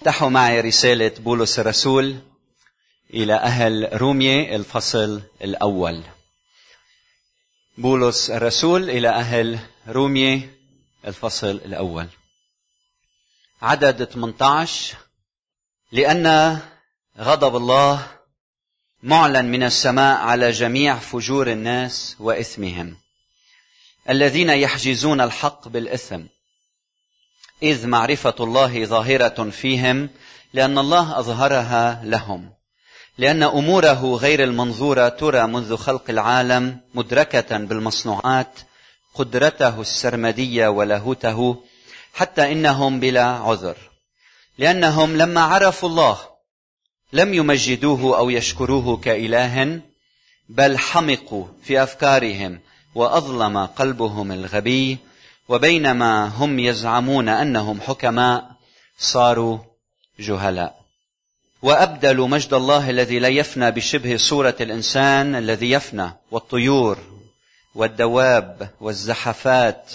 افتحوا معي رسالة بولس الرسول إلى أهل رومية الفصل الأول. بولس الرسول إلى أهل رومية الفصل الأول. عدد 18 لأن غضب الله معلن من السماء على جميع فجور الناس وإثمهم الذين يحجزون الحق بالإثم. إذ معرفة الله ظاهرة فيهم لأن الله أظهرها لهم. لأن أموره غير المنظورة ترى منذ خلق العالم مدركة بالمصنوعات قدرته السرمدية ولاهوته حتى إنهم بلا عذر. لأنهم لما عرفوا الله لم يمجدوه أو يشكروه كإله بل حمقوا في أفكارهم وأظلم قلبهم الغبي. وبينما هم يزعمون أنهم حكماء صاروا جهلاء. وابدلوا مجد الله الذي لا يفنى بشبه صورة الإنسان الذي يفنى والطيور والدواب والزحفات.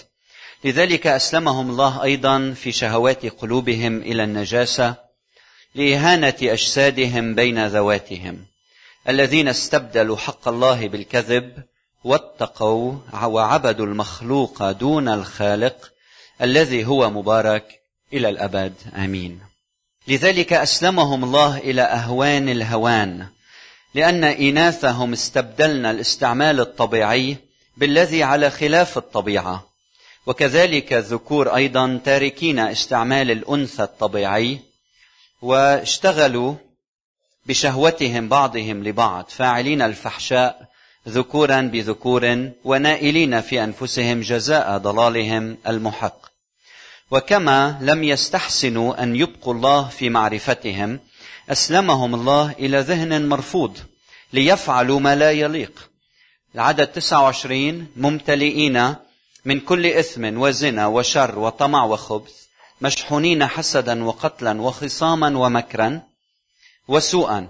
لذلك أسلمهم الله أيضا في شهوات قلوبهم إلى النجاسة لإهانة أجسادهم بين ذواتهم. الذين استبدلوا حق الله بالكذب واتقوا وعبدوا المخلوق دون الخالق الذي هو مبارك إلى الأبد. آمين. لذلك أسلمهم الله إلى أهوان الهوان لأن إناثهم استبدلنا الاستعمال الطبيعي بالذي على خلاف الطبيعة. وكذلك الذكور أيضا تاركين استعمال الأنثى الطبيعي واشتغلوا بشهوتهم بعضهم لبعض فاعلين الفحشاء ذكورا بذكور ونائلين في أنفسهم جزاء ضلالهم المحق. وكما لم يستحسنوا أن يبقوا الله في معرفتهم أسلمهم الله إلى ذهن مرفوض ليفعلوا ما لا يليق. العدد 29 ممتلئين من كل إثم وزنا وشر وطمع وخبث مشحونين حسدا وقتلا وخصاما ومكرا وسوءا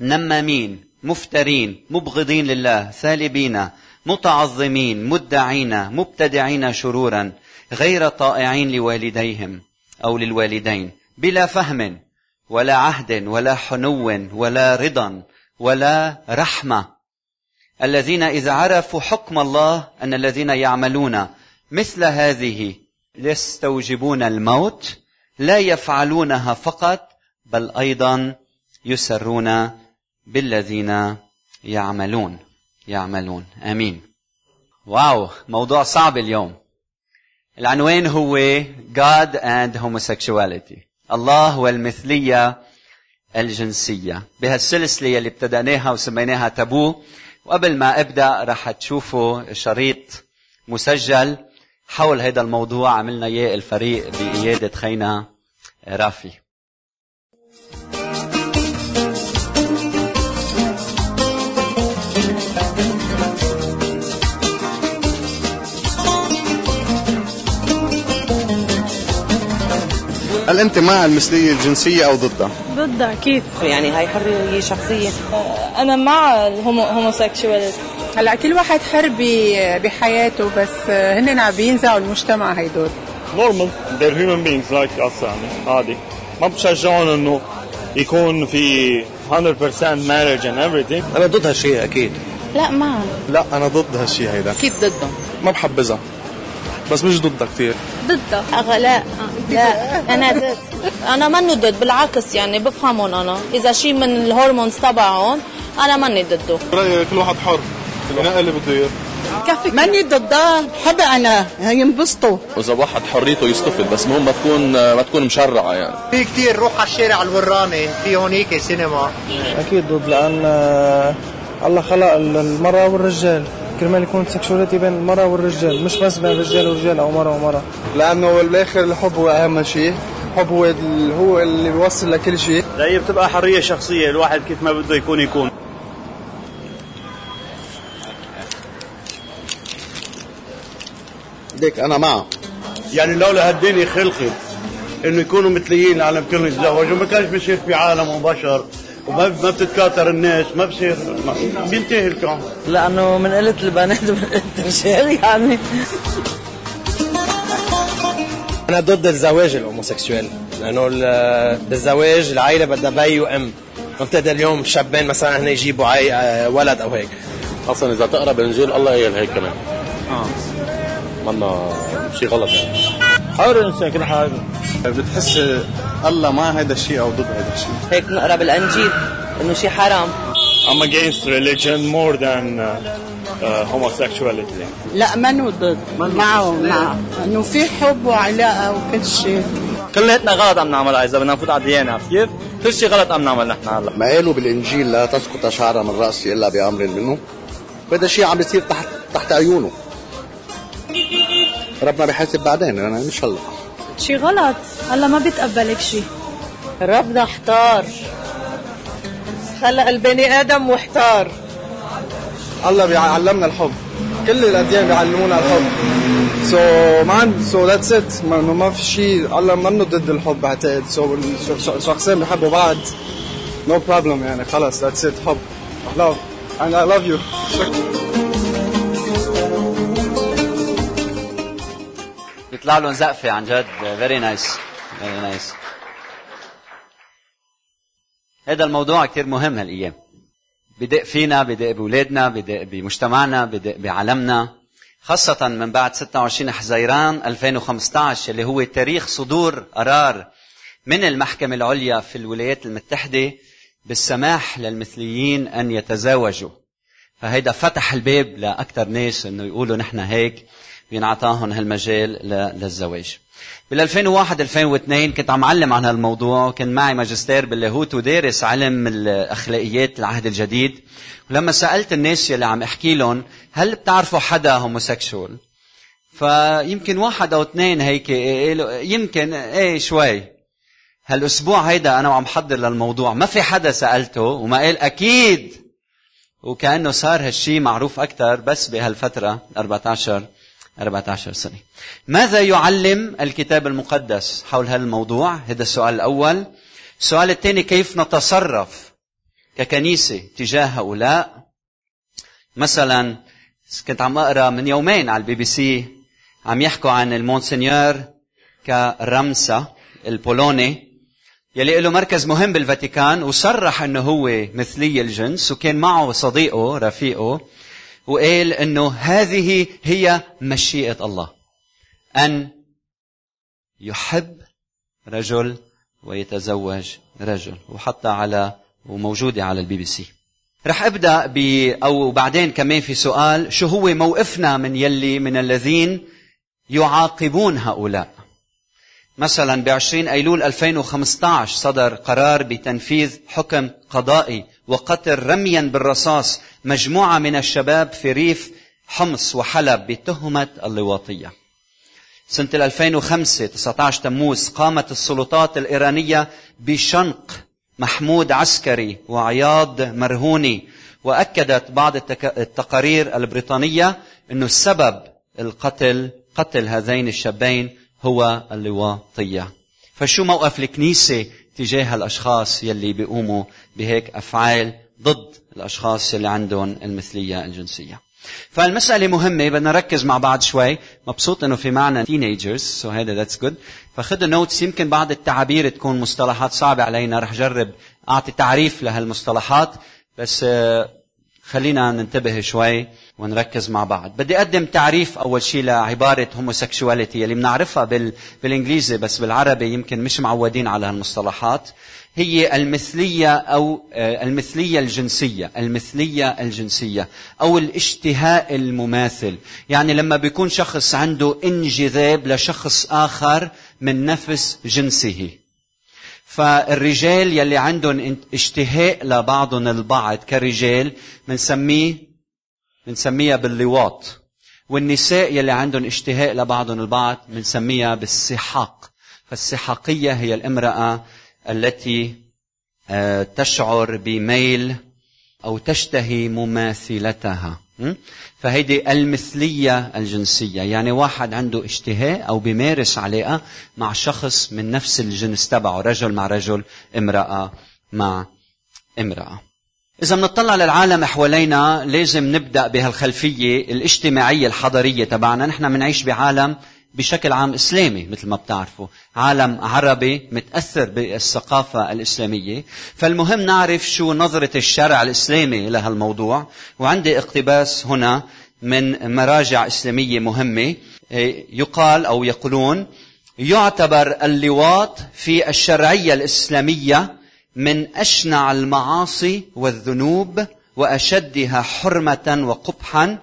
نمامين مفترين مبغضين لله ثالبين متعظمين مدعين مبتدعين شرورا غير طائعين لوالديهم أو للوالدين بلا فهم ولا عهد ولا حنو ولا رضا ولا رحمة. الذين إذا عرفوا حكم الله أن الذين يعملون مثل هذه يستوجبون الموت لا يفعلونها فقط بل أيضا يسرون بالذين يعملون. يعملون. آمين. واو موضوع صعب اليوم. العنوان هو God and Homosexuality. الله والمثلية الجنسية. بهالسلسلة اللي ابتدأناها وسميناها تابو وقبل ما أبدأ رح تشوفوا شريط مسجل حول هذا الموضوع. عملنا إياه الفريق بقيادة خينا رافي. هل أنت مع المثلية الجنسية أو ضدها؟ ضدها أكيد. يعني هاي حرية شخصية؟ أنا مع ال homosexuality هلا كل واحد حر بحياته بس هن عم بينزعوا المجتمع هيدول normal they're human beings like us يعني عادي. ما بشجعهم إنه يكون في 100% marriage and everything. أنا ضد هالشيء أكيد. لا معها لا أنا ضد هالشيء هيدا. أكيد ضده ما بحبذها بس مش ضدها كثير ضدها لا. لا. أنا ضد. أنا ماني ضد بالعكس يعني بفهمهم أنا. إذا شيء من الهرمونز تبعهم أنا ماني ضده. رايي كل واحد حر. ينقل اللي بده إياه. ماني ضدها بحبها أنا. ينبسطوا واذا واحد حريته يصطفل بس المهم ما تكون ما تكون مشرعة يعني. في كثير روح على الشارع الوراني. في هونيك سينما. أكيد ضد لأن الله خلق المرأة والرجال. كرمال يكون سكشواليتي بين المرأة والرجال مش بس بين رجال ورجال أو مرأة ومرأة. لأنه بالآخر الحب هو أهم شيء. الحب هو هو اللي بيوصل لكل شيء. هي بتبقى حرية شخصية الواحد كيف ما بده يكون يكون ديك أنا معه. يعني لولا هالدنيا خلقت إنه يكونوا مثليين العالم كله يتزوجوا ما كانش بيصير في عالم وبشر. وما ما بتتكاثر الناس ما بصير بينتهي الكون لأنه من قلة البنات من قلة الرجال يعني. أنا ضد الزواج ال homosexual لأنه ال- بالزواج العائله بدها بي وام ما بتقدر اليوم شابين مثلا هن يجيبوا عي... آه، ولد أو هيك. أصلا إذا تقرا بانجيل الله قال هيك كمان. آه. منا شيء غلط. يعني حر الانسان كل حاجة. بتحس الله مع هذا الشيء أو ضد هذا الشيء؟ هيك نقرأ بالأنجيل إنه شيء حرام. I'm against religion more than uh, uh, homosexuality. لا منو ضد؟ معه معه. إنه في حب وعلاقة وكل شيء. كلياتنا غلط عم نعملها إذا بدنا نفوت على الديانة عرفت كيف؟ كل شيء غلط عم نعمل نحن هلا. ما قالوا بالإنجيل لا تسقط شعره من رأسي إلا بامر منه. وهذا الشيء عم بيصير تحت تحت عيونه. ربنا بيحاسب بعدين أنا إن شاء الله. شي غلط؟ الله ما بيتقبلك شي. ربنا احتار. خلق البني آدم محتار. الله بيعلمنا الحب. كل الأديان بيعلمونا الحب. سو so, مان سو ذاتس ات ما إنه ما في شيء الله منه ضد الحب بعتقد. سو so, الشخصين بيحبوا بعض. نو no بروبلم يعني خلص ذاتس ات حب. لاف and I love you. بيطلع لهم زقفة عن جد. very nice very nice هذا الموضوع كثير مهم هالأيام. بدق فينا بدق باولادنا بدق بمجتمعنا بدق بعالمنا. خاصة من بعد 26 حزيران 2015 اللي هو تاريخ صدور قرار من المحكمة العليا في الولايات المتحدة بالسماح للمثليين أن يتزاوجوا. فهيدا فتح الباب لأكثر ناس أنه يقولوا نحن هيك. بينعطاهم هالمجال للزواج. بال 2001 2002 كنت عم علم عن هالموضوع وكان معي ماجستير باللاهوت ودارس علم الأخلاقيات العهد الجديد. ولما سألت الناس يلي عم أحكي لهم هل بتعرفوا حدا هوموسيكشوال؟ فيمكن واحد أو اثنين هيك قالوا يمكن إيه شوي. هالأسبوع هيدا أنا وعم حضر للموضوع. ما في حدا سألته وما قال أكيد. وكأنه صار هالشي معروف أكثر بس بهالفترة 14 14 سنة. ماذا يعلم الكتاب المقدس حول هذا الموضوع هذا السؤال الأول. السؤال الثاني كيف نتصرف ككنيسة تجاه هؤلاء؟ مثلا كنت عم أقرأ من يومين على البي بي سي عم يحكوا عن المونسنيور كرمسا البولوني يلي له مركز مهم بالفاتيكان وصرح إنه هو مثلي الجنس وكان معه صديقه رفيقه وقال إنه هذه هي مشيئة الله. أن يحب رجل ويتزوج رجل. وحطها على وموجودة على البي بي سي. رح أبدأ ب أو بعدين كمان في سؤال شو هو موقفنا من يلي من الذين يعاقبون هؤلاء؟ مثلا ب 20 ايلول 2015 صدر قرار بتنفيذ حكم قضائي وقتل رميا بالرصاص مجموعة من الشباب في ريف حمص وحلب بتهمة اللواطية. سنة 2005 19 تموز قامت السلطات الإيرانية بشنق محمود عسكري وعياض مرهوني وأكدت بعض التقارير البريطانية أنه السبب القتل قتل هذين الشابين هو اللواطية فشو موقف الكنيسة تجاه الأشخاص يلي بيقوموا بهيك أفعال ضد الأشخاص اللي عندهم المثلية الجنسية. فالمسألة مهمة بدنا نركز مع بعض شوي. مبسوط إنه في معنا teenagers so هذا that's good فخذوا notes يمكن بعض التعابير تكون مصطلحات صعبة علينا. رح جرب أعطي تعريف لهالمصطلحات. بس آه، خلينا ننتبه شوي. ونركز مع بعض. بدي أقدم تعريف أول شيء لعبارة هوموسيكشواليتي اللي بنعرفها بال... بالإنجليزي بس بالعربي يمكن مش معودين على هالمصطلحات. هي المثلية أو آه، المثلية الجنسية المثلية الجنسية أو الاشتهاء المماثل. يعني لما بيكون شخص عنده انجذاب لشخص آخر من نفس جنسه. فالرجال يلي عندهم اشتهاء لبعضهم البعض كرجال بنسميه بنسميها باللواط. والنساء يلي عندهم اشتهاء لبعضهم البعض بنسميها بالسحاق. فالسحاقية هي الامرأة التي آه، تشعر بميل أو تشتهي مماثلتها? فهيدي المثلية الجنسية. يعني واحد عنده اشتهاء أو بيمارس علاقة مع شخص من نفس الجنس تبعه رجل مع رجل امرأة مع امرأة. إذا بنطلع للعالم حوالينا لازم نبدأ بهالخلفية الاجتماعية الحضارية تبعنا. نحن بنعيش بعالم بشكل عام إسلامي مثل ما بتعرفوا. عالم عربي متأثر بالثقافة الإسلامية. فالمهم نعرف شو نظرة الشرع الإسلامي لهالموضوع. وعندي اقتباس هنا من مراجع إسلامية مهمة. إيه، يقال أو يقولون يعتبر اللواط في الشرعية الإسلامية من أشنع المعاصي والذنوب وأشدها حرمة وقبحا.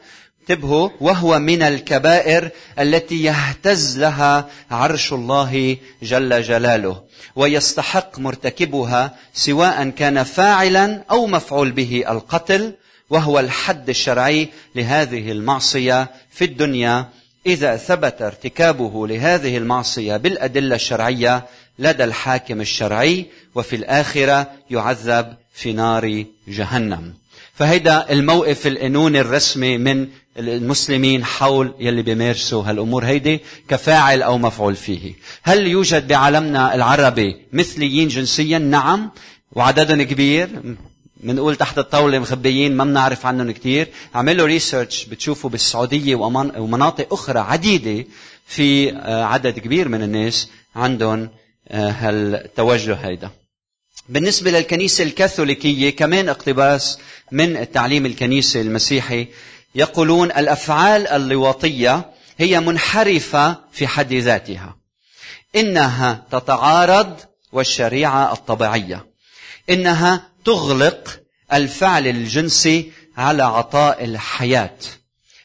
انتبهوا وهو من الكبائر التي يهتز لها عرش الله جل جلاله ويستحق مرتكبها سواء كان فاعلا أو مفعول به القتل وهو الحد الشرعي لهذه المعصية في الدنيا إذا ثبت ارتكابه لهذه المعصية بالأدلة الشرعية لدى الحاكم الشرعي وفي الآخرة يعذب في نار جهنم فهيدا الموقف القانوني الرسمي من المسلمين حول يلي بيمارسوا هالأمور هيدي كفاعل أو مفعول فيه. هل يوجد بعالمنا العربي مثليين جنسيا؟ نعم وعددهم كبير بنقول تحت الطاولة مخبيين ما بنعرف عنهم كثير عملوا ريسيرش بتشوفوا بالسعودية ومناطق أخرى عديدة في آه، عدد كبير من الناس عندهم آه، هالتوجه هيدا. بالنسبة للكنيسة الكاثوليكية كمان اقتباس من التعليم الكنيسي المسيحي يقولون الأفعال اللواطية هي منحرفة في حد ذاتها. إنها تتعارض والشريعة الطبيعية. إنها تغلق الفعل الجنسي على عطاء الحياة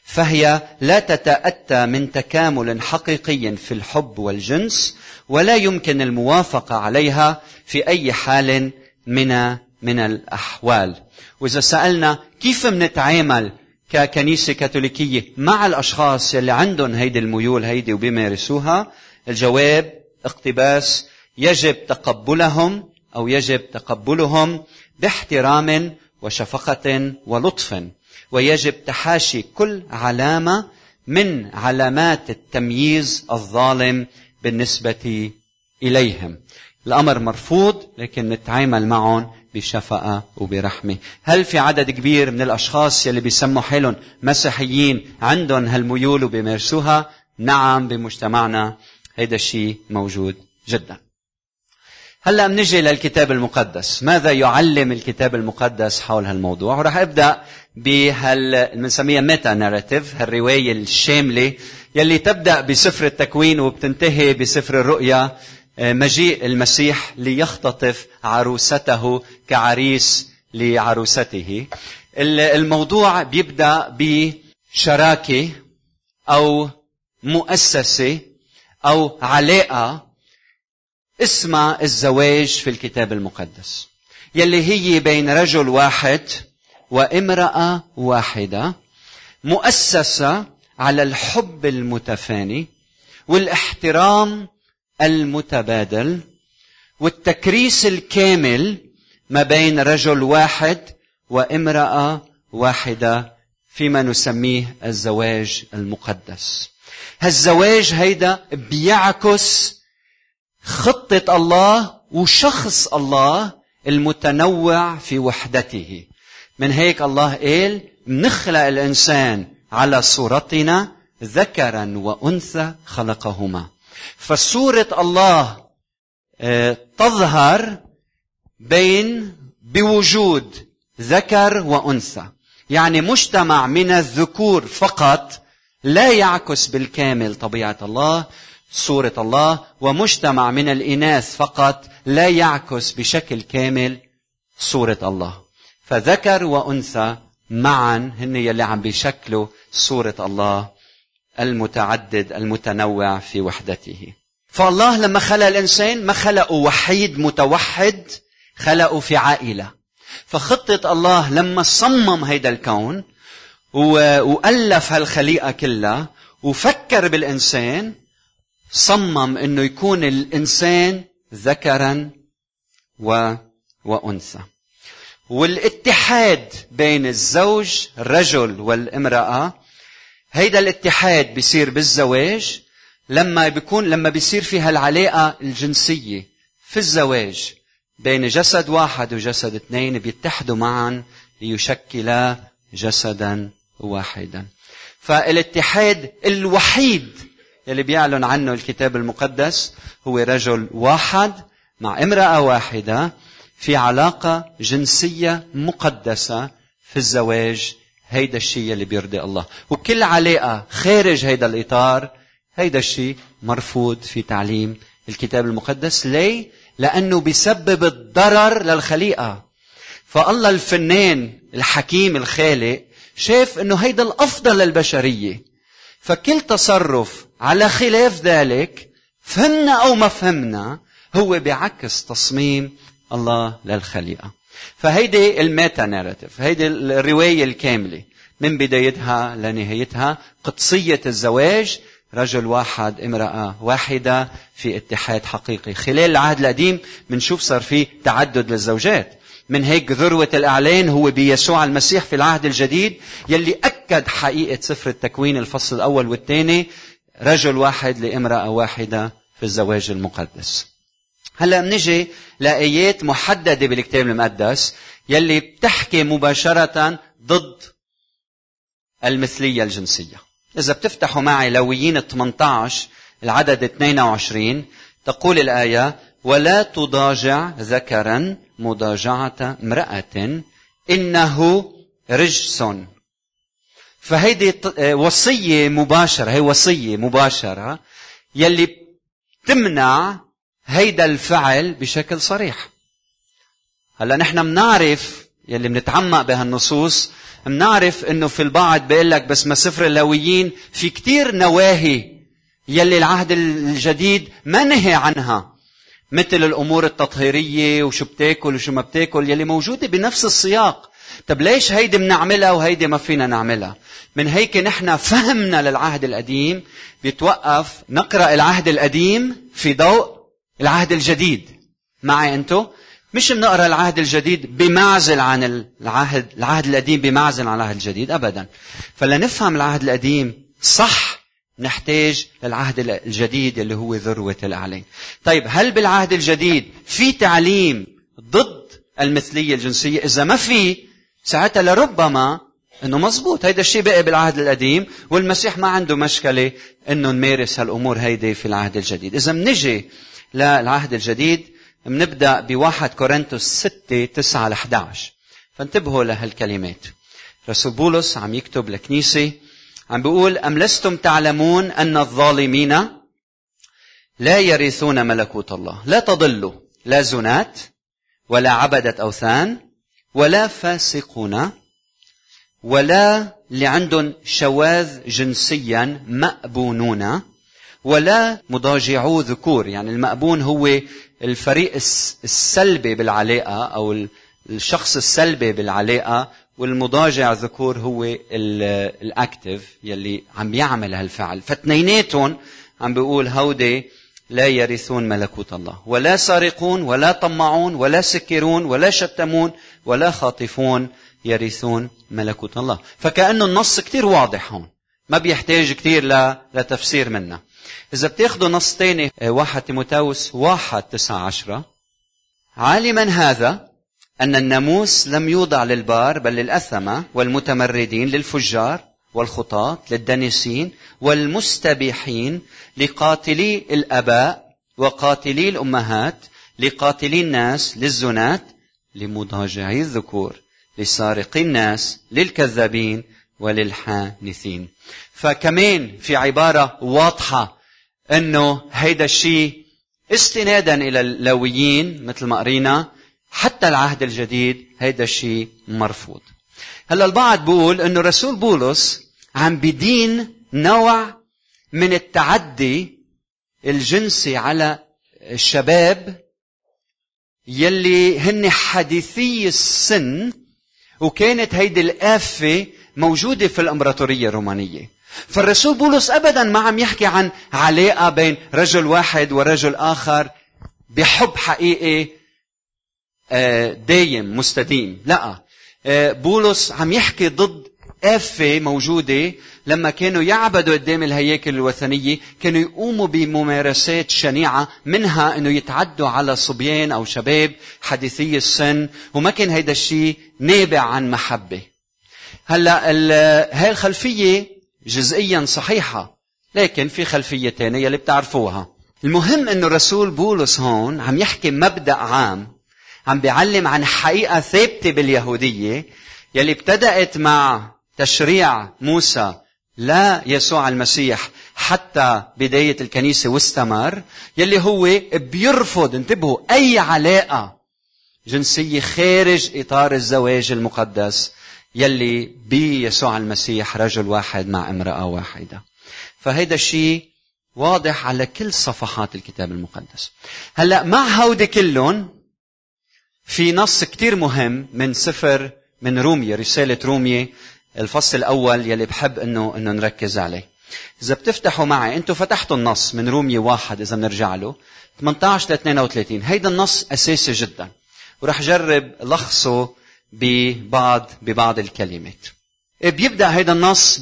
فهي لا تتأتى من تكامل حقيقي في الحب والجنس ولا يمكن الموافقة عليها في أي حال من من الأحوال. وإذا سألنا كيف منتعامل ككنيسة كاثوليكية مع الأشخاص اللي عندهم هيدي الميول هيدي وبيمارسوها؟ الجواب اقتباس يجب تقبلهم أو يجب تقبلهم باحترام وشفقة ولطف. ويجب تحاشي كل علامة من علامات التمييز الظالم بالنسبة إليهم. الأمر مرفوض لكن نتعامل معهم بشفقة وبرحمة. هل في عدد كبير من الأشخاص يلي بيسموا حالهم مسيحيين عندهم هالميول وبيمارسوها؟ نعم بمجتمعنا هيدا الشيء موجود جدا. هلا بنجي للكتاب المقدس. ماذا يعلم الكتاب المقدس حول هالموضوع؟ وراح أبدأ بهال بنسميها ميتا ناريتيف هالرواية الشاملة يلي تبدأ بسفر التكوين وبتنتهي بسفر الرؤيا مجيء المسيح ليختطف عروسته كعريس لعروسته. الموضوع بيبدأ بشراكة أو مؤسسة أو علاقة اسمها الزواج في الكتاب المقدس. يلي هي بين رجل واحد وامرأة واحدة مؤسسة على الحب المتفاني والاحترام المتبادل والتكريس الكامل ما بين رجل واحد وامرأة واحدة فيما نسميه الزواج المقدس. هالزواج هيدا بيعكس خطة الله وشخص الله المتنوع في وحدته. من هيك الله قال نخلق الإنسان على صورتنا ذكرا وأنثى خلقهما. فصورة الله آه، تظهر بين بوجود ذكر وأنثى. يعني مجتمع من الذكور فقط لا يعكس بالكامل طبيعة الله. صورة الله ومجتمع من الإناث فقط لا يعكس بشكل كامل صورة الله. فذكر وأنثى معا هن يلي عم بيشكلوا صورة الله المتعدد المتنوع في وحدته. فالله لما خلق الإنسان ما خلقه وحيد متوحد خلقه في عائلة. فخطة الله لما صمم هيدا الكون وألف هالخليقة كلها وفكر بالإنسان صمم إنه يكون الإنسان ذكرا و وأنثى. والاتحاد بين الزوج الرجل والامرأة هيدا الاتحاد بيصير بالزواج. لما بيكون لما بيصير في هالعلاقة الجنسية في الزواج بين جسد واحد وجسد اثنين بيتحدوا معا ليشكلا جسدا واحدا. فالاتحاد الوحيد يلي بيعلن عنه الكتاب المقدس هو رجل واحد مع امرأة واحدة في علاقة جنسية مقدسة في الزواج. هيدا الشيء اللي بيرضي الله. وكل علاقة خارج هيدا الإطار هيدا الشيء مرفوض في تعليم الكتاب المقدس. ليه؟ لأنه بيسبب الضرر للخليقة. فالله الفنان الحكيم الخالق شاف إنه هيدا الأفضل للبشرية. فكل تصرف على خلاف ذلك فهمنا أو ما فهمنا هو بيعكس تصميم الله للخليقة. فهيدي الميتا ناراتيف هيدي الرواية الكاملة من بدايتها لنهايتها قدسية الزواج رجل واحد امرأة واحدة في اتحاد حقيقي. خلال العهد القديم بنشوف صار في تعدد للزوجات. من هيك ذروة الإعلان هو بيسوع المسيح في العهد الجديد يلي أكد حقيقة سفر التكوين الفصل الأول والثاني. رجل واحد لامرأة واحدة في الزواج المقدس. هلا بنجي لآيات محددة بالكتاب المقدس يلي بتحكي مباشرة ضد المثلية الجنسية. إذا بتفتحوا معي لويين 18 العدد 22 تقول الآية ولا تضاجع ذكرا مضاجعة امرأة إنه رجس. فهيدي وصية مباشرة هي وصية مباشرة يلي تمنع هيدا الفعل بشكل صريح. هلا نحن بنعرف يلي بنتعمق بهالنصوص بنعرف إنه في البعض بيقول لك بس ما سفر اللاويين في كتير نواهي يلي العهد الجديد ما نهي عنها. مثل الأمور التطهيرية وشو بتاكل وشو ما بتاكل يلي موجودة بنفس السياق. طب ليش هيدي بنعملها وهيدي ما فينا نعملها؟ من هيك نحن فهمنا للعهد القديم بيتوقف نقرأ العهد القديم في ضوء العهد الجديد. معي انتو؟ مش بنقرأ العهد الجديد بمعزل عن العهد العهد القديم بمعزل عن العهد الجديد ابدا. فلنفهم العهد القديم صح نحتاج للعهد الجديد اللي هو ذروة الأعلان طيب هل بالعهد الجديد في تعليم ضد المثلية الجنسية؟ إذا ما في ساعتها لربما إنه مزبوط. هيدا الشيء بقي بالعهد القديم والمسيح ما عنده مشكلة إنه نمارس هالأمور هيدي في العهد الجديد. إذا منجي للعهد الجديد بنبدا بواحد كورنثوس 6 9 ل 11 فانتبهوا لهالكلمات. رسول بولس عم يكتب لكنيسة عم بيقول أم لستم تعلمون أن الظالمين لا يرثون ملكوت الله. لا تضلوا. لا زنات ولا عبدة أوثان ولا فاسقون ولا اللي عندهم شواذ جنسيا مأبونون ولا مضاجعو ذكور. يعني المأبون هو الفريق السلبي بالعلاقة أو الشخص السلبي بالعلاقة والمضاجع ذكور هو الأكتف يلي عم يعمل هالفعل. فاثنيناتهم عم بيقول هودي لا يرثون ملكوت الله. ولا سارقون ولا طمعون ولا سكرون ولا شتمون ولا خاطفون يرثون ملكوت الله. فكأنه النص كتير واضح هون. ما بيحتاج كتير لتفسير منا. إذا بتاخذوا نص تاني واحد تيموتاوس واحد تسعة عشرة عالما هذا أن الناموس لم يوضع للبار بل للأثمة والمتمردين للفجار والخطاة للدنسين والمستبيحين لقاتلي الآباء وقاتلي الأمهات لقاتلي الناس للزنات لمضاجعي الذكور لسارقي الناس للكذابين وللحانثين. فكمان في عبارة واضحة إنه هيدا الشيء استنادا إلى اللويين مثل ما قرينا حتى العهد الجديد هيدا الشيء مرفوض. هلأ البعض بيقول إنه رسول بولس عم بدين نوع من التعدي الجنسي على الشباب يلي هن حديثي السن وكانت هيدي الآفة موجودة في الإمبراطورية الرومانية. فالرسول بولس أبدا ما عم يحكي عن علاقة بين رجل واحد ورجل آخر بحب حقيقي دايم مستديم. لا بولس عم يحكي ضد آفة موجودة لما كانوا يعبدوا قدام الهياكل الوثنية كانوا يقوموا بممارسات شنيعة منها إنه يتعدوا على صبيان أو شباب حديثي السن وما كان هيدا الشيء نابع عن محبة. هلأ هاي الخلفية جزئيا صحيحة لكن في خلفية تانية اللي بتعرفوها. المهم إنه الرسول بولس هون عم يحكي مبدأ عام عم بيعلم عن حقيقة ثابتة باليهودية يلي ابتدأت مع تشريع موسى لا يسوع المسيح حتى بداية الكنيسة واستمر يلي هو بيرفض انتبهوا أي علاقة جنسية خارج إطار الزواج المقدس يلي بيسوع المسيح رجل واحد مع امرأة واحدة. فهيدا الشيء واضح على كل صفحات الكتاب المقدس. هلأ مع هودي كلهم في نص كتير مهم من سفر من رومية رسالة رومية الفصل الأول يلي بحب إنه إنه نركز عليه. إذا بتفتحوا معي أنتم فتحتوا النص من رومية واحد إذا بنرجع له 18 ل 32 هيدا النص أساسي جدا ورح جرب لخصه ببعض ببعض الكلمات. بيبدأ هيدا النص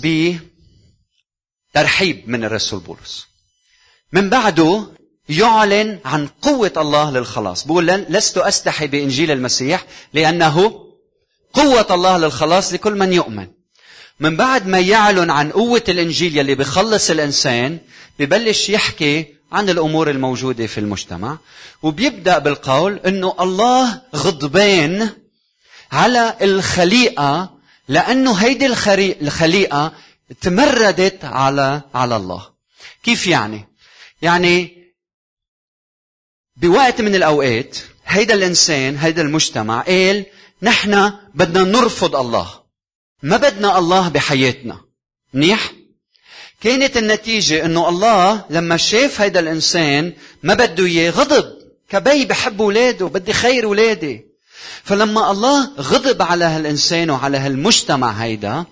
بترحيب من الرسول بولس. من بعده يعلن عن قوة الله للخلاص بقول لست أستحي بإنجيل المسيح لأنه قوة الله للخلاص لكل من يؤمن من بعد ما يعلن عن قوة الإنجيل يلي بيخلص الإنسان ببلش يحكي عن الأمور الموجودة في المجتمع وبيبدأ بالقول أنه الله غضبان على الخليقة لأنه هيدي الخليقة تمردت على على الله كيف يعني؟ يعني بوقت من الأوقات هيدا الإنسان هيدا المجتمع قال نحن بدنا نرفض الله ما بدنا الله بحياتنا؟ منيح؟ كانت النتيجة إنه الله لما شاف هيدا الإنسان ما بده إياه غضب. كبي بحب أولاده بدي خير أولادي. فلما الله غضب على هالإنسان وعلى هالمجتمع هيدا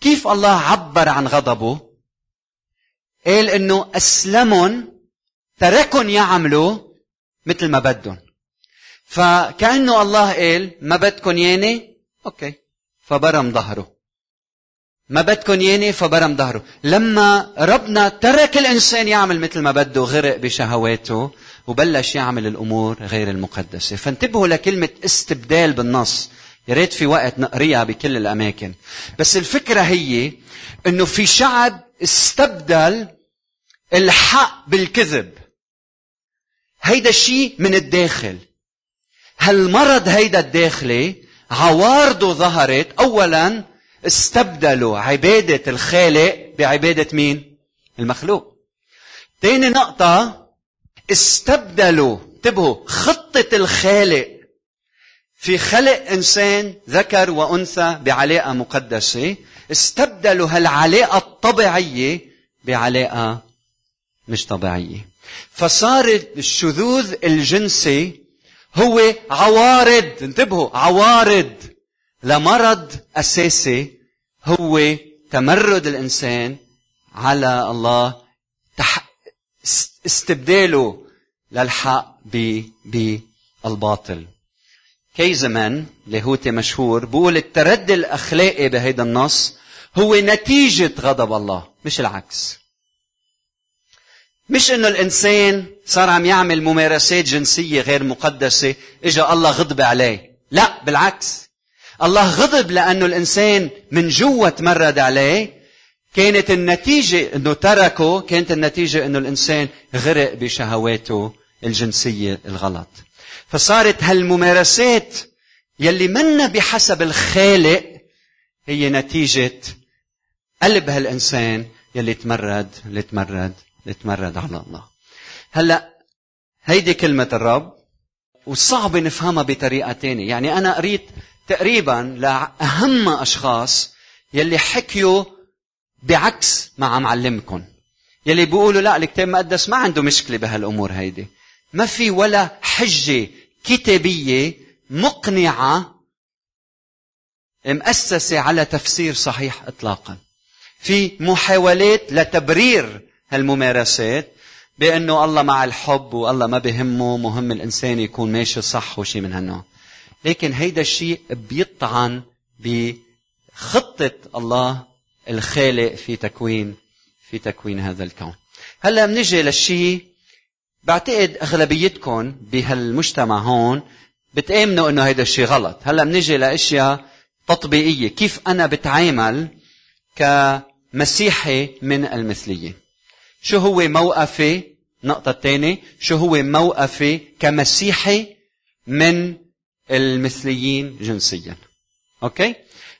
كيف الله عبر عن غضبه؟ قال إنه أسلمهم تركهم يعملوا مثل ما بدهم. فكأنه الله قال ما بدكم ياني أوكي. فبرم ظهره. ما بدكم ياني فبرم ظهره. لما ربنا ترك الإنسان يعمل مثل ما بده غرق بشهواته وبلش يعمل الأمور غير المقدسة. فانتبهوا لكلمة استبدال بالنص. يا ريت في وقت نقريها بكل الأماكن. بس الفكرة هي إنه في شعب استبدل الحق بالكذب. هيدا الشيء من الداخل. هالمرض هيدا الداخلي عوارضه ظهرت اولا استبدلوا عبادة الخالق بعبادة مين؟ المخلوق. تاني نقطة استبدلوا انتبهوا خطة الخالق في خلق إنسان ذكر وأنثى بعلاقة مقدسة استبدلوا هالعلاقة الطبيعية بعلاقة مش طبيعية. فصار الشذوذ الجنسي هو عوارض. انتبهوا عوارض. لمرض أساسي هو تمرد الإنسان على الله. استبداله للحق بالباطل كيزمان لاهوتي مشهور بقول التردي الأخلاقي بهيدا النص هو نتيجة غضب الله مش العكس. مش إنه الإنسان صار عم يعمل ممارسات جنسية غير مقدسة إجا الله غضب عليه. لا بالعكس. الله غضب لأنه الإنسان من جوا تمرد عليه. كانت النتيجة أنه تركه كانت النتيجة أنه الإنسان غرق بشهواته الجنسية الغلط. فصارت هالممارسات يلي منا بحسب الخالق هي نتيجة قلب هالإنسان يلي تمرد اللي تمرد. اللي تمرد على الله. هلا هيدي كلمة الرب وصعب نفهمها بطريقة تانية. يعني أنا قريت تقريبا لأهم أشخاص يلي حكيوا بعكس ما عم علمكم يلي بيقولوا لا الكتاب المقدس ما عنده مشكلة بهالأمور هيدي. ما في ولا حجة كتابية مقنعة مؤسسة على تفسير صحيح إطلاقا. في محاولات لتبرير هالممارسات بأنه الله مع الحب والله ما بهمه مهم الإنسان يكون ماشي صح وشي من هالنوع لكن هيدا الشيء بيطعن بخطة الله الخالق في تكوين في تكوين هذا الكون. هلأ بنجي للشيء بعتقد أغلبيتكم بهالمجتمع هون بتآمنوا إنه هيدا الشيء غلط. هلأ بنجي لأشياء تطبيقية، كيف أنا بتعامل كمسيحي من المثلية. شو هو موقفي النقطة الثانية شو هو موقفي كمسيحي من المثليين جنسيا. أوكي؟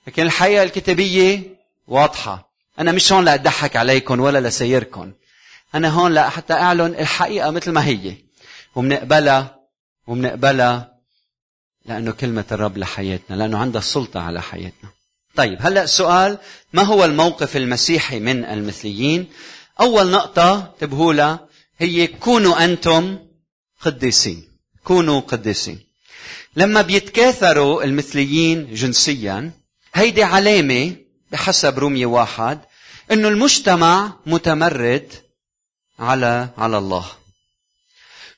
لكن الحقيقة الكتابية واضحة. أنا مش هون لأضحك عليكم ولا لسيركم. أنا هون لحتى أعلن الحقيقة مثل ما هي. ومنقبلها ومنقبلها لأنه كلمة الرب لحياتنا لأنه عندها السلطة على حياتنا. طيب هلأ السؤال ما هو الموقف المسيحي من المثليين؟ أول نقطة تبهولها هي كونوا أنتم قديسين. كونوا قديسين. لما بيتكاثروا المثليين جنسيا هيدي علامة بحسب رومية واحد إنه المجتمع متمرد على على الله.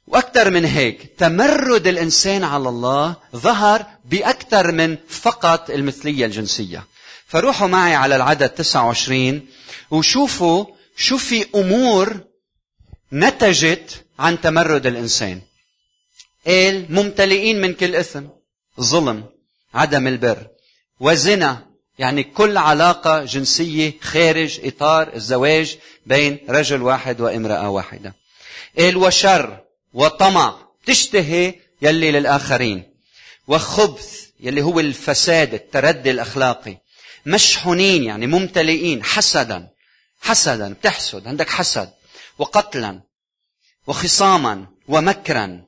وأكثر من هيك تمرد الإنسان على الله ظهر بأكثر من فقط المثلية الجنسية. فروحوا معي على العدد 29 وشوفوا شو في أمور نتجت عن تمرد الإنسان؟ قال ممتلئين من كل إثم ظلم عدم البر وزنا يعني كل علاقة جنسية خارج إطار الزواج بين رجل واحد وامرأة واحدة. قال وشر وطمع تشتهي يلي للآخرين وخبث يلي هو الفساد التردي الأخلاقي. مشحونين يعني ممتلئين حسدا. حسدا بتحسد عندك حسد وقتلا وخصاما ومكرا.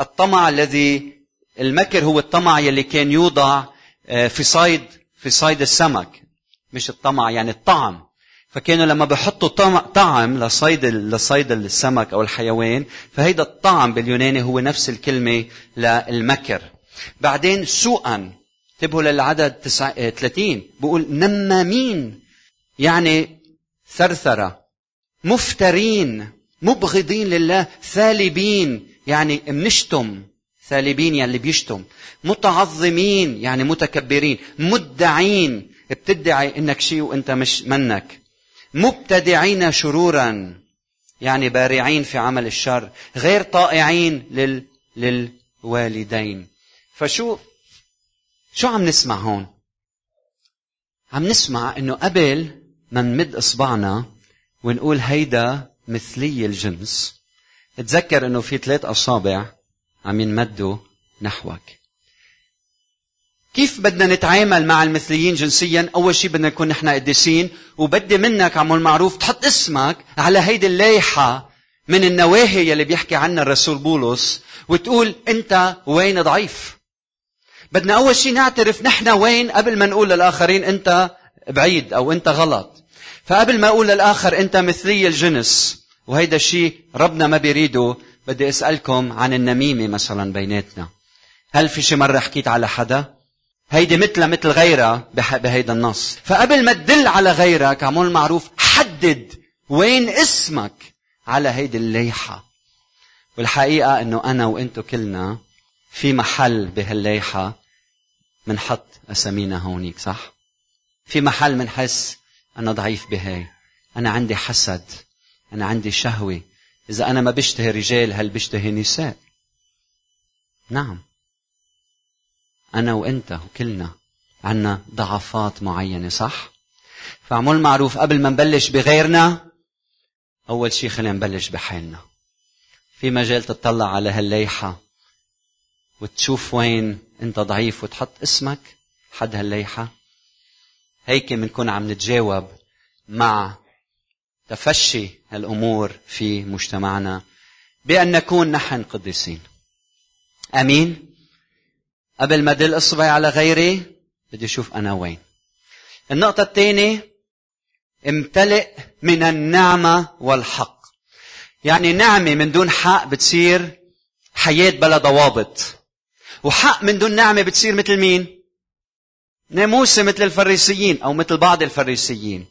الطمع الذي المكر هو الطمع يلي كان يوضع آه، في صيد في صيد السمك. مش الطمع يعني الطعم. فكانوا لما بحطوا طعم لصيد لصيد السمك أو الحيوان فهيدا الطعم باليوناني هو نفس الكلمة للمكر. بعدين سوءا. انتبهوا للعدد 30 بقول نمامين. يعني ثرثره مفترين مبغضين لله ثالبين يعني منشتم. ثالبين يعني اللي بيشتم. متعظمين يعني متكبرين. مدعين بتدعي إنك شيء وإنت مش منك. مبتدعين شرورا يعني بارعين في عمل الشر. غير طائعين لل... للوالدين. فشو شو عم نسمع هون؟ عم نسمع إنه قبل نمد إصبعنا ونقول هيدا مثلي الجنس. تذكر إنه في ثلاث أصابع عم ينمدوا نحوك. كيف بدنا نتعامل مع المثليين جنسيا؟ أول شيء بدنا نكون نحن قديسين وبدي منك عمول معروف تحط اسمك على هيدي اللايحه من النواهي يلي بيحكي عنها الرسول بولس وتقول أنت وين ضعيف. بدنا أول شيء نعترف نحن وين قبل ما نقول للآخرين أنت بعيد أو أنت غلط. فقبل ما أقول للآخر أنت مثلي الجنس وهيدا الشيء ربنا ما بيريده بدي أسألكم عن النميمة مثلا بيناتنا. هل في شي مرة حكيت على حدا؟ هيدي مثلها مثل غيرها بهيدا النص. فقبل ما تدل على غيرك عمول معروف حدد وين اسمك على هيدي الليحة. والحقيقة إنه أنا وإنتو كلنا في محل بهالليحة منحط أسامينا هونيك صح؟ في محل منحس أنا ضعيف بهاي. أنا عندي حسد. أنا عندي شهوة. إذا أنا ما بشتهي رجال هل بشتهي نساء؟ نعم. أنا وأنت وكلنا عنا ضعفات معينة صح؟ فعمول معروف قبل ما نبلش بغيرنا أول شيء خلينا نبلش بحالنا. في مجال تطلع على هالليحة وتشوف وين أنت ضعيف وتحط اسمك حد هالليحة؟ هيك بنكون عم نتجاوب مع تفشي هالأمور في مجتمعنا بأن نكون نحن قديسين. أمين؟ قبل ما دل أصبعي على غيري بدي أشوف أنا وين. النقطة الثانية امتلئ من النعمة والحق. يعني نعمة من دون حق بتصير حياة بلا ضوابط. وحق من دون نعمة بتصير مثل مين؟ ناموسة مثل الفريسيين أو مثل بعض الفريسيين.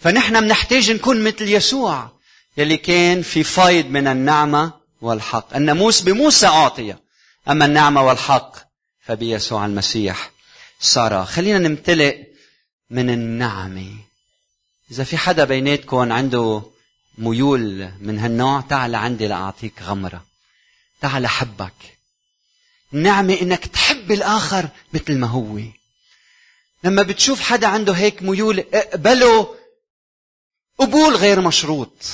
فنحن بنحتاج نكون مثل يسوع يلي كان في فايض من النعمة والحق. الناموس بموسى أعطي أما النعمة والحق فبيسوع المسيح. صار خلينا نمتلئ من النعمة. إذا في حدا بيناتكم عنده ميول من هالنوع تعال عندي لأعطيك غمرة. تعال حبك النعمة إنك تحب الآخر مثل ما هو. لما بتشوف حدا عنده هيك ميول اقبله. قبول غير مشروط.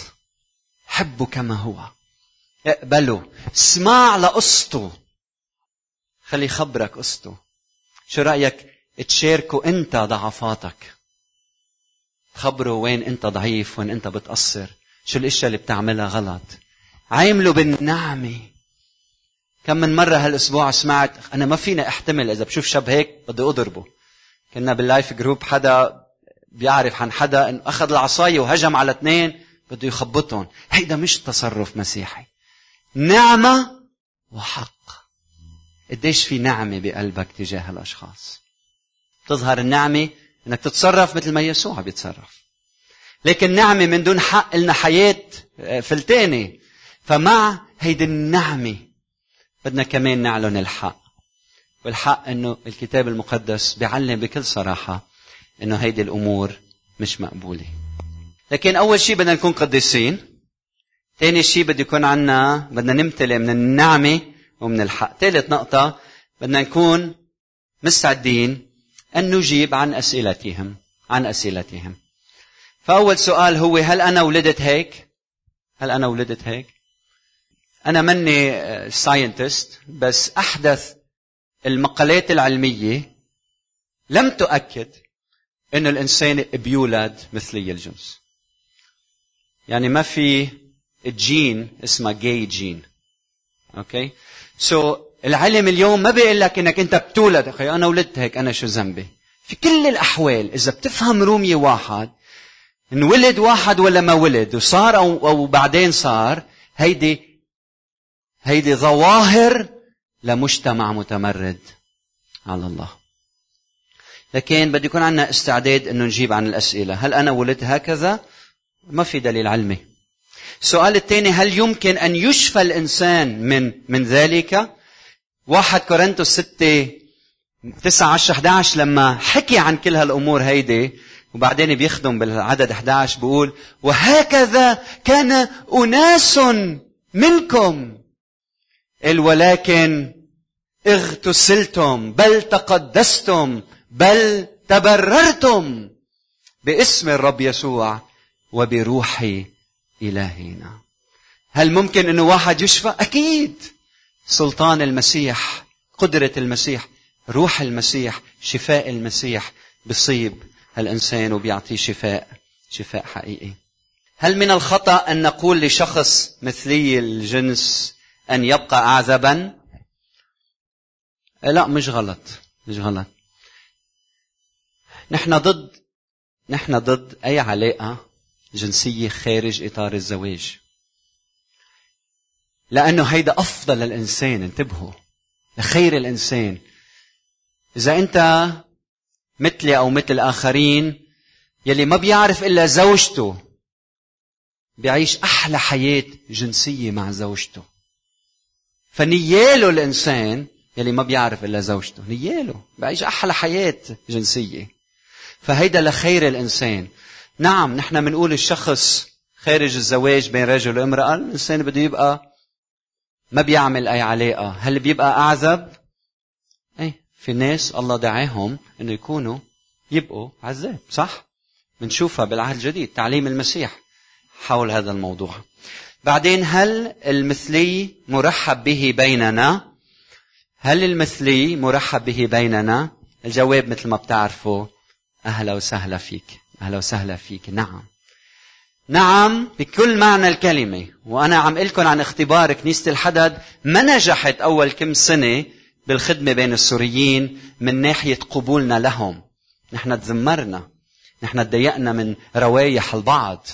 حبه كما هو. اقبله. اسمع لقصته. خلي يخبرك قصته. شو رأيك؟ تشاركه انت ضعفاتك. خبره وين انت ضعيف وين انت بتقصر. شو الاشياء اللي بتعملها غلط. عامله بالنعمة. كم من مرة هالأسبوع سمعت أنا ما فيني أحتمل إذا بشوف شاب هيك بدي أضربه. كنا بال life group حدا بيعرف عن حدا إنه أخذ العصاية وهجم على اثنين بده يخبطهم. هيدا مش تصرف مسيحي. نعمة وحق. قديش في نعمة بقلبك تجاه الأشخاص؟ تظهر النعمة إنك تتصرف مثل ما يسوع بيتصرف. لكن نعمة من دون حق لنا حياة آه، فلتانة. فمع هيدي النعمة بدنا كمان نعلن الحق. والحق إنه الكتاب المقدس بيعلم بكل صراحة إنه هيدي الأمور مش مقبولة. لكن أول شيء بدنا نكون قديسين. ثاني شيء بده يكون عنا بدنا نمتلئ من النعمة ومن الحق. ثالث نقطة بدنا نكون مستعدين أن نجيب عن أسئلتهم عن أسئلتهم. فأول سؤال هو هل أنا ولدت هيك؟ هل أنا ولدت هيك؟ أنا مني scientist بس أحدث المقالات العلمية لم تؤكد أن الإنسان بيولد مثلي الجنس. يعني ما في جين اسمه gay gene okay so so, العلم اليوم ما بيقول لك إنك أنت بتولد. أخي أنا ولدت هيك أنا شو ذنبي؟ في كل الأحوال إذا بتفهم رومية واحد ان ولد واحد ولا ما ولد وصار أو, أو بعدين صار هيدي هيدي ظواهر لمجتمع متمرد. على الله. لكن بده يكون عندنا استعداد إنه نجيب عن الأسئلة. هل أنا ولدت هكذا؟ ما في دليل علمي. السؤال الثاني هل يمكن أن يشفى الإنسان من من ذلك؟ واحد كورنثوس 6 9 10 11 لما حكي عن كل هالأمور هيدي وبعدين بيخدم بالعدد 11 بيقول وهكذا كان أناس منكم. ولكن اغتسلتم بل تقدستم بل تبررتم باسم الرب يسوع وبروح إلهنا هل ممكن أنه واحد يشفى؟ أكيد. سلطان المسيح قدرة المسيح روح المسيح شفاء المسيح بصيب الإنسان وبيعطيه شفاء شفاء حقيقي. هل من الخطأ أن نقول لشخص مثلي الجنس أن يبقى أعزبا؟ لا مش غلط مش غلط. نحن ضد نحن ضد أي علاقة جنسية خارج إطار الزواج. لأنه هيدا أفضل للإنسان انتبهوا لخير الإنسان. إذا أنت مثلي أو مثل الآخرين يلي ما بيعرف إلا زوجته بيعيش أحلى حياة جنسية مع زوجته. فنياله الإنسان يلي ما بيعرف إلا زوجته نياله بيعيش أحلى حياة جنسية فهيدا لخير الإنسان نعم نحن بنقول الشخص خارج الزواج بين رجل وامرأة الإنسان بده يبقى ما بيعمل أي علاقة هل بيبقى أعزب؟ إيه في ناس الله دعاهم إنه يكونوا يبقوا عزاب صح؟ بنشوفها بالعهد الجديد تعليم المسيح حول هذا الموضوع بعدين هل المثلي مرحب به بيننا؟ هل المثلي مرحب به بيننا؟ الجواب مثل ما بتعرفوا أهلا وسهلا فيك أهلا وسهلا فيك نعم. نعم بكل معنى الكلمة وأنا عم لكم عن اختبار كنيسة الحدد ما نجحت أول كم سنة بالخدمة بين السوريين من ناحية قبولنا لهم. نحن تذمرنا نحن تضايقنا من روايح البعض.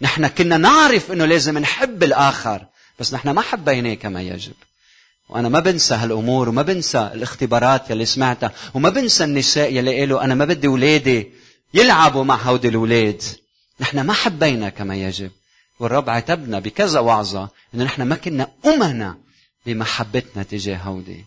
نحن كنا نعرف إنه لازم نحب الآخر بس نحن ما حبيناه كما يجب. وأنا ما بنسى هالأمور وما بنسى الاختبارات يلي سمعتها وما بنسى النساء يلي قالوا أنا ما بدي اولادي يلعبوا مع هودي الاولاد نحن ما حبينا كما يجب. والرب عاتبنا بكذا وعظة إنه نحن ما كنا أمنا بمحبتنا تجاه هودي.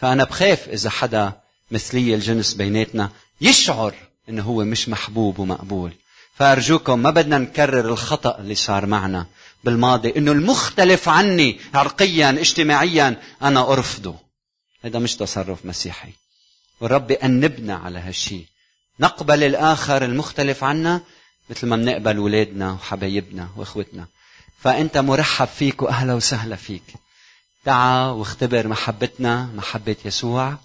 فأنا بخاف إذا حدا مثلي الجنس بيناتنا يشعر إنه هو مش محبوب ومقبول. فأرجوكم ما بدنا نكرر الخطأ اللي صار معنا بالماضي إنه المختلف عني عرقيا اجتماعيا أنا أرفضه. هذا مش تصرف مسيحي. والرب أنبنا على هالشيء نقبل الآخر المختلف عنا مثل ما بنقبل أولادنا وحبايبنا وإخوتنا. فأنت مرحب فيك وأهلا وسهلا فيك. تعا واختبر محبتنا محبة يسوع.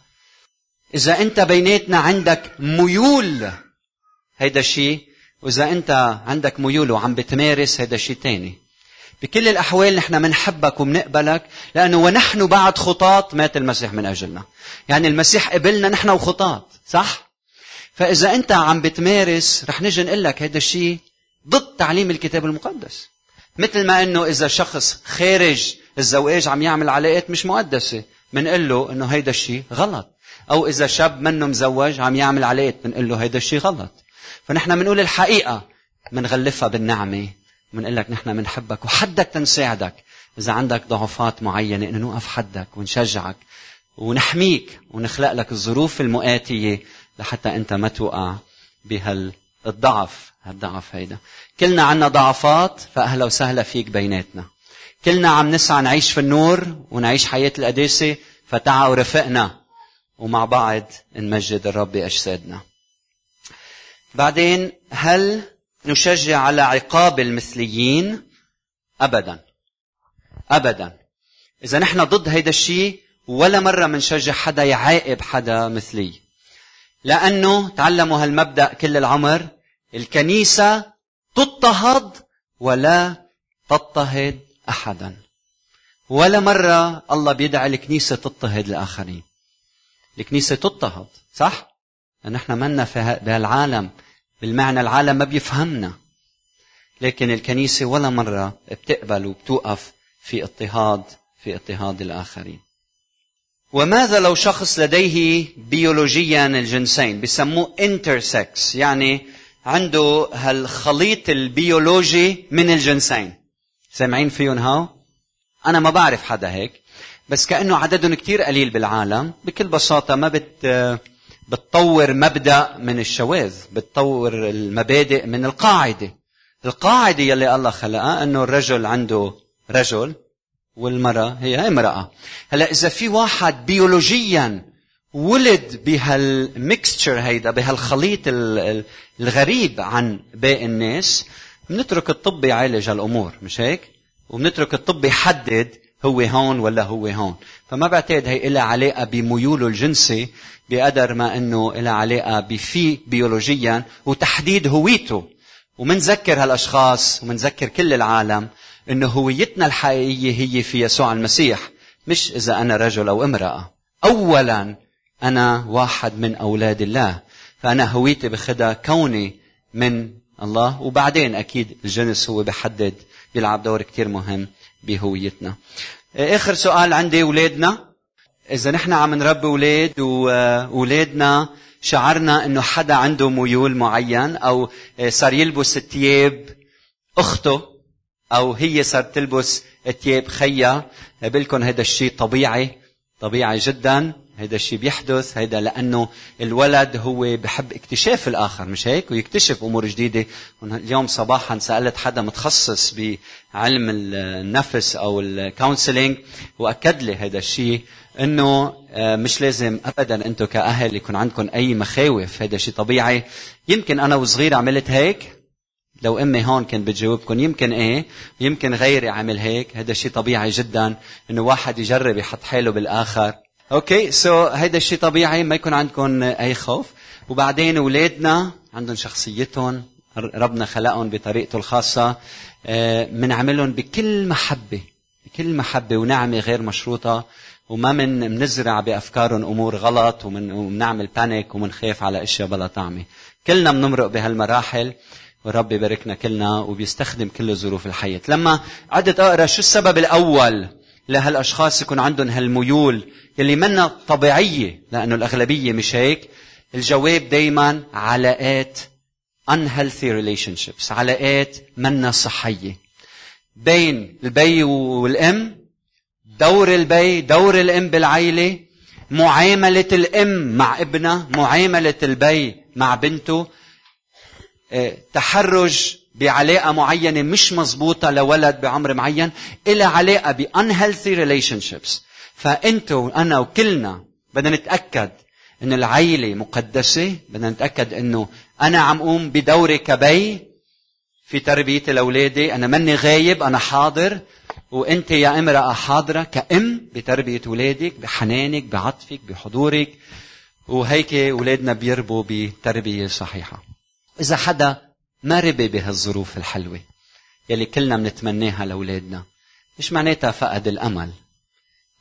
إذا أنت بيناتنا عندك ميول هيدا الشيء وإذا أنت عندك ميول وعم بتمارس هيدا شيء تاني. بكل الأحوال نحن منحبك ومنقبلك لأنه ونحن بعد خطاط مات المسيح من أجلنا. يعني المسيح قبلنا نحن وخطاط صح؟ فإذا أنت عم بتمارس رح نجي نقول لك هذا الشيء ضد تعليم الكتاب المقدس. مثل ما إنه إذا شخص خارج الزواج عم يعمل علاقات مش مقدسة بنقول له إنه هيدا الشيء غلط. أو إذا شاب منه مزوج عم يعمل علاقات بنقول له هيدا الشيء غلط. فنحن بنقول الحقيقة بنغلفها بالنعمة بنقول لك نحن بنحبك وحدك تنساعدك. إذا عندك ضعفات معينة إنه نوقف حدك ونشجعك ونحميك ونخلق لك الظروف المؤاتية لحتى أنت ما توقع بهالضعف هالضعف هيدا. كلنا عنا ضعفات فأهلا وسهلا فيك بيناتنا. كلنا عم نسعى نعيش في النور ونعيش حياة القداسة فتعا ورفقنا. ومع بعض نمجد الرب بأجسادنا. بعدين هل نشجع على عقاب المثليين؟ أبدا. أبدا. إذا نحن ضد هيدا الشيء ولا مرة منشجع حدا يعاقب حدا مثلي. لأنه تعلموا هالمبدأ كل العمر الكنيسة تضطهد ولا تضطهد أحدا. ولا مرة الله بيدعي الكنيسة تضطهد الآخرين. الكنيسة تضطهد صح؟ نحن منا في بهالعالم. بالمعنى العالم ما بيفهمنا. لكن الكنيسة ولا مرة بتقبل وبتوقف في اضطهاد في اضطهاد الآخرين. وماذا لو شخص لديه بيولوجيا الجنسين بسموه intersex يعني عنده هالخليط البيولوجي من الجنسين؟ سامعين فيهم هاو؟ أنا ما بعرف حدا هيك بس كأنه عددهم كتير قليل بالعالم بكل بساطة ما بت بتطور مبدأ من الشواذ بتطور المبادئ من القاعدة القاعدة يلي الله خلقها إنه الرجل عنده رجل والمرأة هي امراه هلا إذا في واحد بيولوجيا ولد بهالميكستشر هيدا بهالخليط الغريب عن باقي الناس بنترك الطب يعالج هالأمور مش هيك؟ وبنترك الطب يحدد هو هون ولا هو هون. فما بعتقد هي لها علاقة بميوله الجنسي بقدر ما إنه لها علاقة بفي بيولوجيا وتحديد هويته. ومنذكر هالأشخاص ومنذكر كل العالم إنه هويتنا الحقيقية هي في يسوع المسيح مش إذا أنا رجل أو امرأة. اولا أنا واحد من أولاد الله فأنا هويتي بخدها كوني من الله. وبعدين أكيد الجنس هو بحدد بيلعب دور كتير مهم. بهويتنا. آخر سؤال عندي اولادنا إذا نحن عم نربي أولاد واولادنا شعرنا إنه حدا عنده ميول معين أو صار يلبس ثياب أخته أو هي صارت تلبس ثياب خيها بقول هذا الشيء طبيعي طبيعي جدا. هيدا الشيء بيحدث هيدا لأنه الولد هو بحب اكتشاف الآخر مش هيك؟ ويكتشف أمور جديدة. اليوم صباحا سألت حدا متخصص بعلم النفس أو الكونسلينج وأكد لي هيدا الشيء إنه مش لازم ابدا أنتم كأهل يكون عندكم أي مخاوف. هيدا شيء طبيعي. يمكن أنا وصغير عملت هيك. لو أمي هون كان بتجاوبكم يمكن إيه يمكن غيري عمل هيك. هذا شيء طبيعي جدا إنه واحد يجرب يحط حاله بالآخر. okay so هيدا الشيء طبيعي ما يكون عندكم أي خوف. وبعدين أولادنا عندهم شخصيتهم ربنا خلقهم بطريقته الخاصة. بنعملهم بكل محبة بكل محبة ونعمة غير مشروطة. وما من منزرع بأفكارهم أمور غلط ومنعمل panic ومنخاف على أشياء بلا طعمة. كلنا بنمرق بهالمراحل ورب يباركنا كلنا وبيستخدم كل ظروف الحياة لما عدت أقرأ شو السبب الأول لهالأشخاص يكون عندهم هالميول يلي منا طبيعية لأنه الأغلبية مش هيك. الجواب دايما علاقات unhealthy relationships علاقات منا صحية. بين البي والأم دور البي دور الأم بالعيلة معاملة الأم مع ابنها معاملة البي مع بنته. تحرج بعلاقة معينة مش مزبوطة لولد بعمر معين إلى علاقة ب unhealthy relationships. فأنتوا وأنا وكلنا بدنا نتأكد أن العيلة مقدسة بدنا نتأكد أنه أنا عم أقوم بدوري كبي في تربيتي لاولادي أنا مني غايب أنا حاضر وأنت يا امرأة حاضرة كأم بتربية أولادك بحنانك بعطفك بحضورك وهيك أولادنا بيربوا بتربية صحيحة. إذا حدا ما ربي بهالظروف الحلوة يلي كلنا بنتمناها لأولادنا مش معناتها فقد الأمل.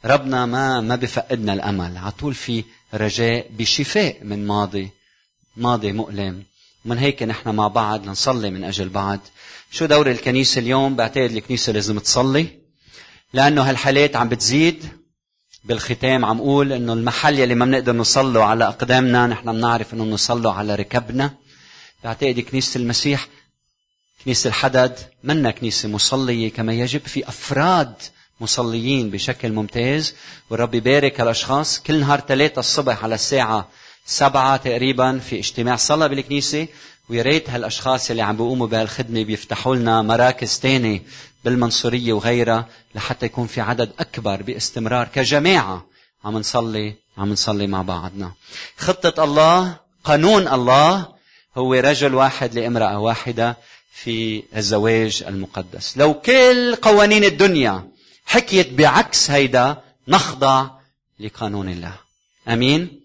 ربنا ما ما بفقدنا الأمل. على طول في رجاء بشفاء من ماضي ماضي مؤلم. ومن هيك نحن مع بعض نصلي من أجل بعض. شو دور الكنيسة اليوم؟ بعتقد الكنيسة لازم تصلي. لأنه هالحالات عم بتزيد. بالختام عم أقول إنه المحل يلي ما بنقدر نصلوا على أقدامنا نحن بنعرف إنه بنصلوا على ركبنا. بعتقد كنيسة المسيح كنيسة الحدد منا كنيسة مصلية كما يجب في أفراد مصليين بشكل ممتاز. والرب يبارك هالاشخاص كل نهار ثلاثة الصبح على الساعة سبعة تقريبا في اجتماع صلاة بالكنيسة. ويا ريت هالأشخاص اللي عم بيقوموا بهالخدمة بيفتحوا لنا مراكز تانية بالمنصورية وغيرها لحتى يكون في عدد أكبر باستمرار كجماعة عم نصلي عم نصلي مع بعضنا. خطة الله قانون الله هو رجل واحد لامرأة واحدة في الزواج المقدس. لو كل قوانين الدنيا حكيت بعكس هيدا نخضع لقانون الله. آمين؟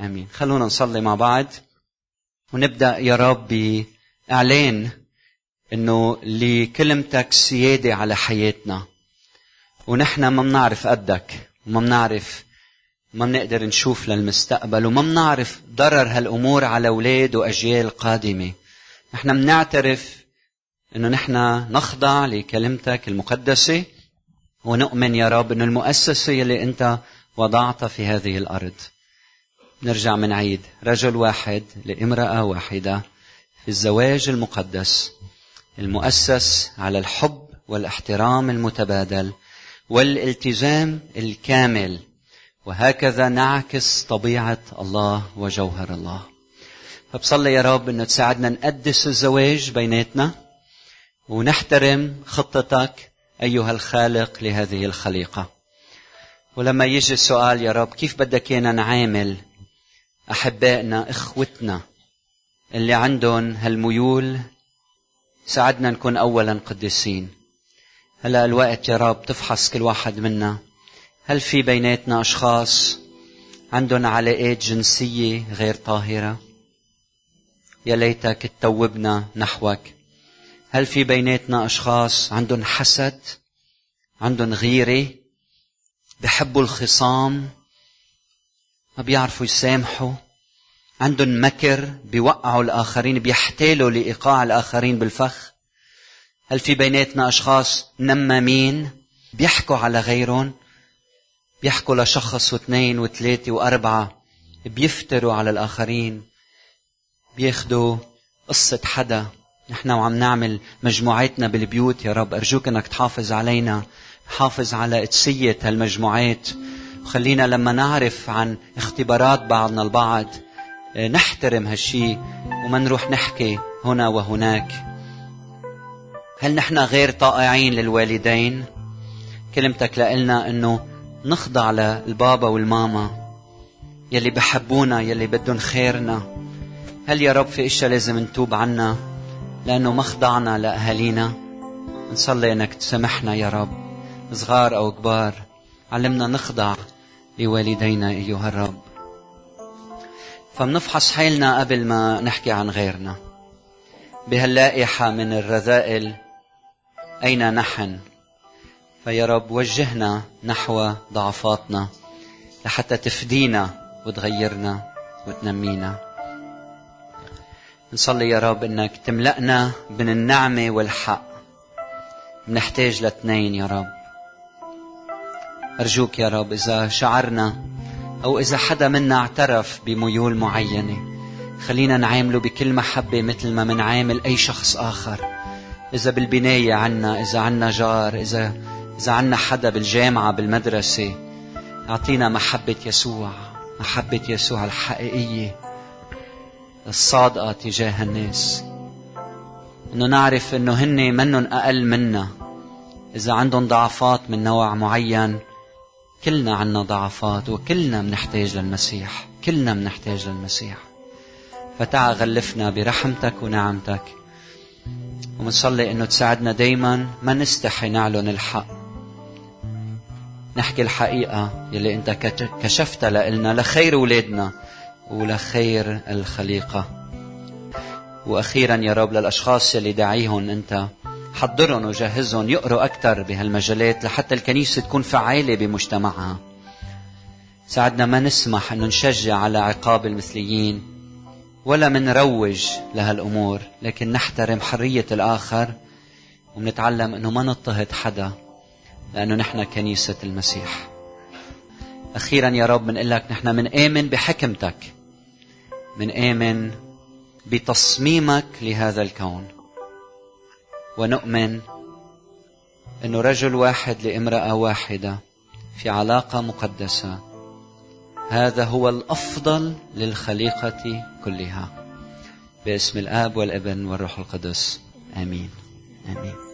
آمين. خلونا نصلي مع بعض ونبدأ يا رب باعلان إنه لكلمتك سيادة على حياتنا. ونحن ما بنعرف قدك وما بنعرف ما بنقدر نشوف للمستقبل وما بنعرف ضرر هالأمور على أولاد وأجيال قادمة. نحن بنعترف إنه نحن نخضع لكلمتك المقدسة ونؤمن يا رب إنه المؤسسة اللي أنت وضعتها في هذه الأرض. نرجع من عيد. رجل واحد لامرأة واحدة في الزواج المقدس. المؤسس على الحب والاحترام المتبادل والالتزام الكامل. وهكذا نعكس طبيعة الله وجوهر الله. فبصلي يا رب إنه تساعدنا نقدس الزواج بيناتنا ونحترم خطتك أيها الخالق لهذه الخليقة. ولما يجي السؤال يا رب كيف بدك إيانا نعامل أحبائنا إخوتنا اللي عندهم هالميول؟ ساعدنا نكون اولا قديسين. هلا الوقت يا رب تفحص كل واحد منا. هل في بيناتنا أشخاص عندهم علاقات جنسية غير طاهرة؟ يا ليتك تتوبنا نحوك. هل في بيناتنا أشخاص عندهم حسد عندهم غيرة بحبوا الخصام ما بيعرفوا يسامحوا عندهم مكر بيوقعوا الآخرين بيحتالوا لإيقاع الآخرين بالفخ؟ هل في بيناتنا أشخاص نمامين بيحكوا على غيرهم؟ بيحكوا لشخص واثنين وثلاثة وأربعة بيفتروا على الآخرين بياخدوا قصة حدا. نحن وعم نعمل مجموعاتنا بالبيوت يا رب. أرجوك أنك تحافظ علينا حافظ على قدسية هالمجموعات. وخلينا لما نعرف عن اختبارات بعضنا البعض آه، نحترم هالشي وما نروح نحكي هنا وهناك. هل نحن غير طائعين للوالدين؟ كلمتك لنا إنه نخضع للبابا والماما يلي بحبونا يلي بدهم خيرنا. هل يا رب في إشياء لازم نتوب عنها؟ لأنه ما خضعنا لأهالينا. نصلي أنك تسامحنا يا رب. صغار أو كبار علمنا نخضع لوالدينا أيها الرب. فمنفحص حالنا قبل ما نحكي عن غيرنا. بهاللائحة من الرذائل أين نحن؟ فيا رب وجهنا نحو ضعفاتنا لحتى تفدينا وتغيرنا وتنمينا. نصلي يا رب إنك تملأنا من النعمة والحق. بنحتاج لاثنين يا رب. أرجوك يا رب إذا شعرنا أو إذا حدا منا اعترف بميول معينة خلينا نعامله بكل محبة مثل ما منعامل أي شخص آخر. إذا بالبناية عنا إذا عنا جار إذا إذا عنا حدا بالجامعة بالمدرسة أعطينا محبة يسوع محبة يسوع الحقيقية. الصادقة تجاه الناس. إنه نعرف إنه هن منن أقل منا. إذا عندهم ضعفات من نوع معين كلنا عنا ضعفات وكلنا بنحتاج للمسيح. كلنا بنحتاج للمسيح. فتعا غلفنا برحمتك ونعمتك. ومنصلي إنه تساعدنا دايما ما نستحي نعلن الحق. نحكي الحقيقة يلي أنت كشفتها لنا لخير ولادنا. ولخير الخليقة. وأخيرا يا رب للأشخاص يلي داعيهم أنت حضرهم وجهزهم يقروا أكثر بهالمجالات لحتى الكنيسة تكون فعالة بمجتمعها. ساعدنا ما نسمح انه نشجع على عقاب المثليين ولا منروج لهالأمور لكن نحترم حرية الآخر ومنتعلم أنه ما نضطهد حدا لأنه نحن كنيسة المسيح. أخيرا يا رب بنقول لك نحن منآمن بحكمتك منآمن بتصميمك لهذا الكون. ونؤمن أنه رجل واحد لامرأة واحدة في علاقة مقدسة. هذا هو الأفضل للخليقة كلها. باسم الآب والابن والروح القدس. آمين. آمين.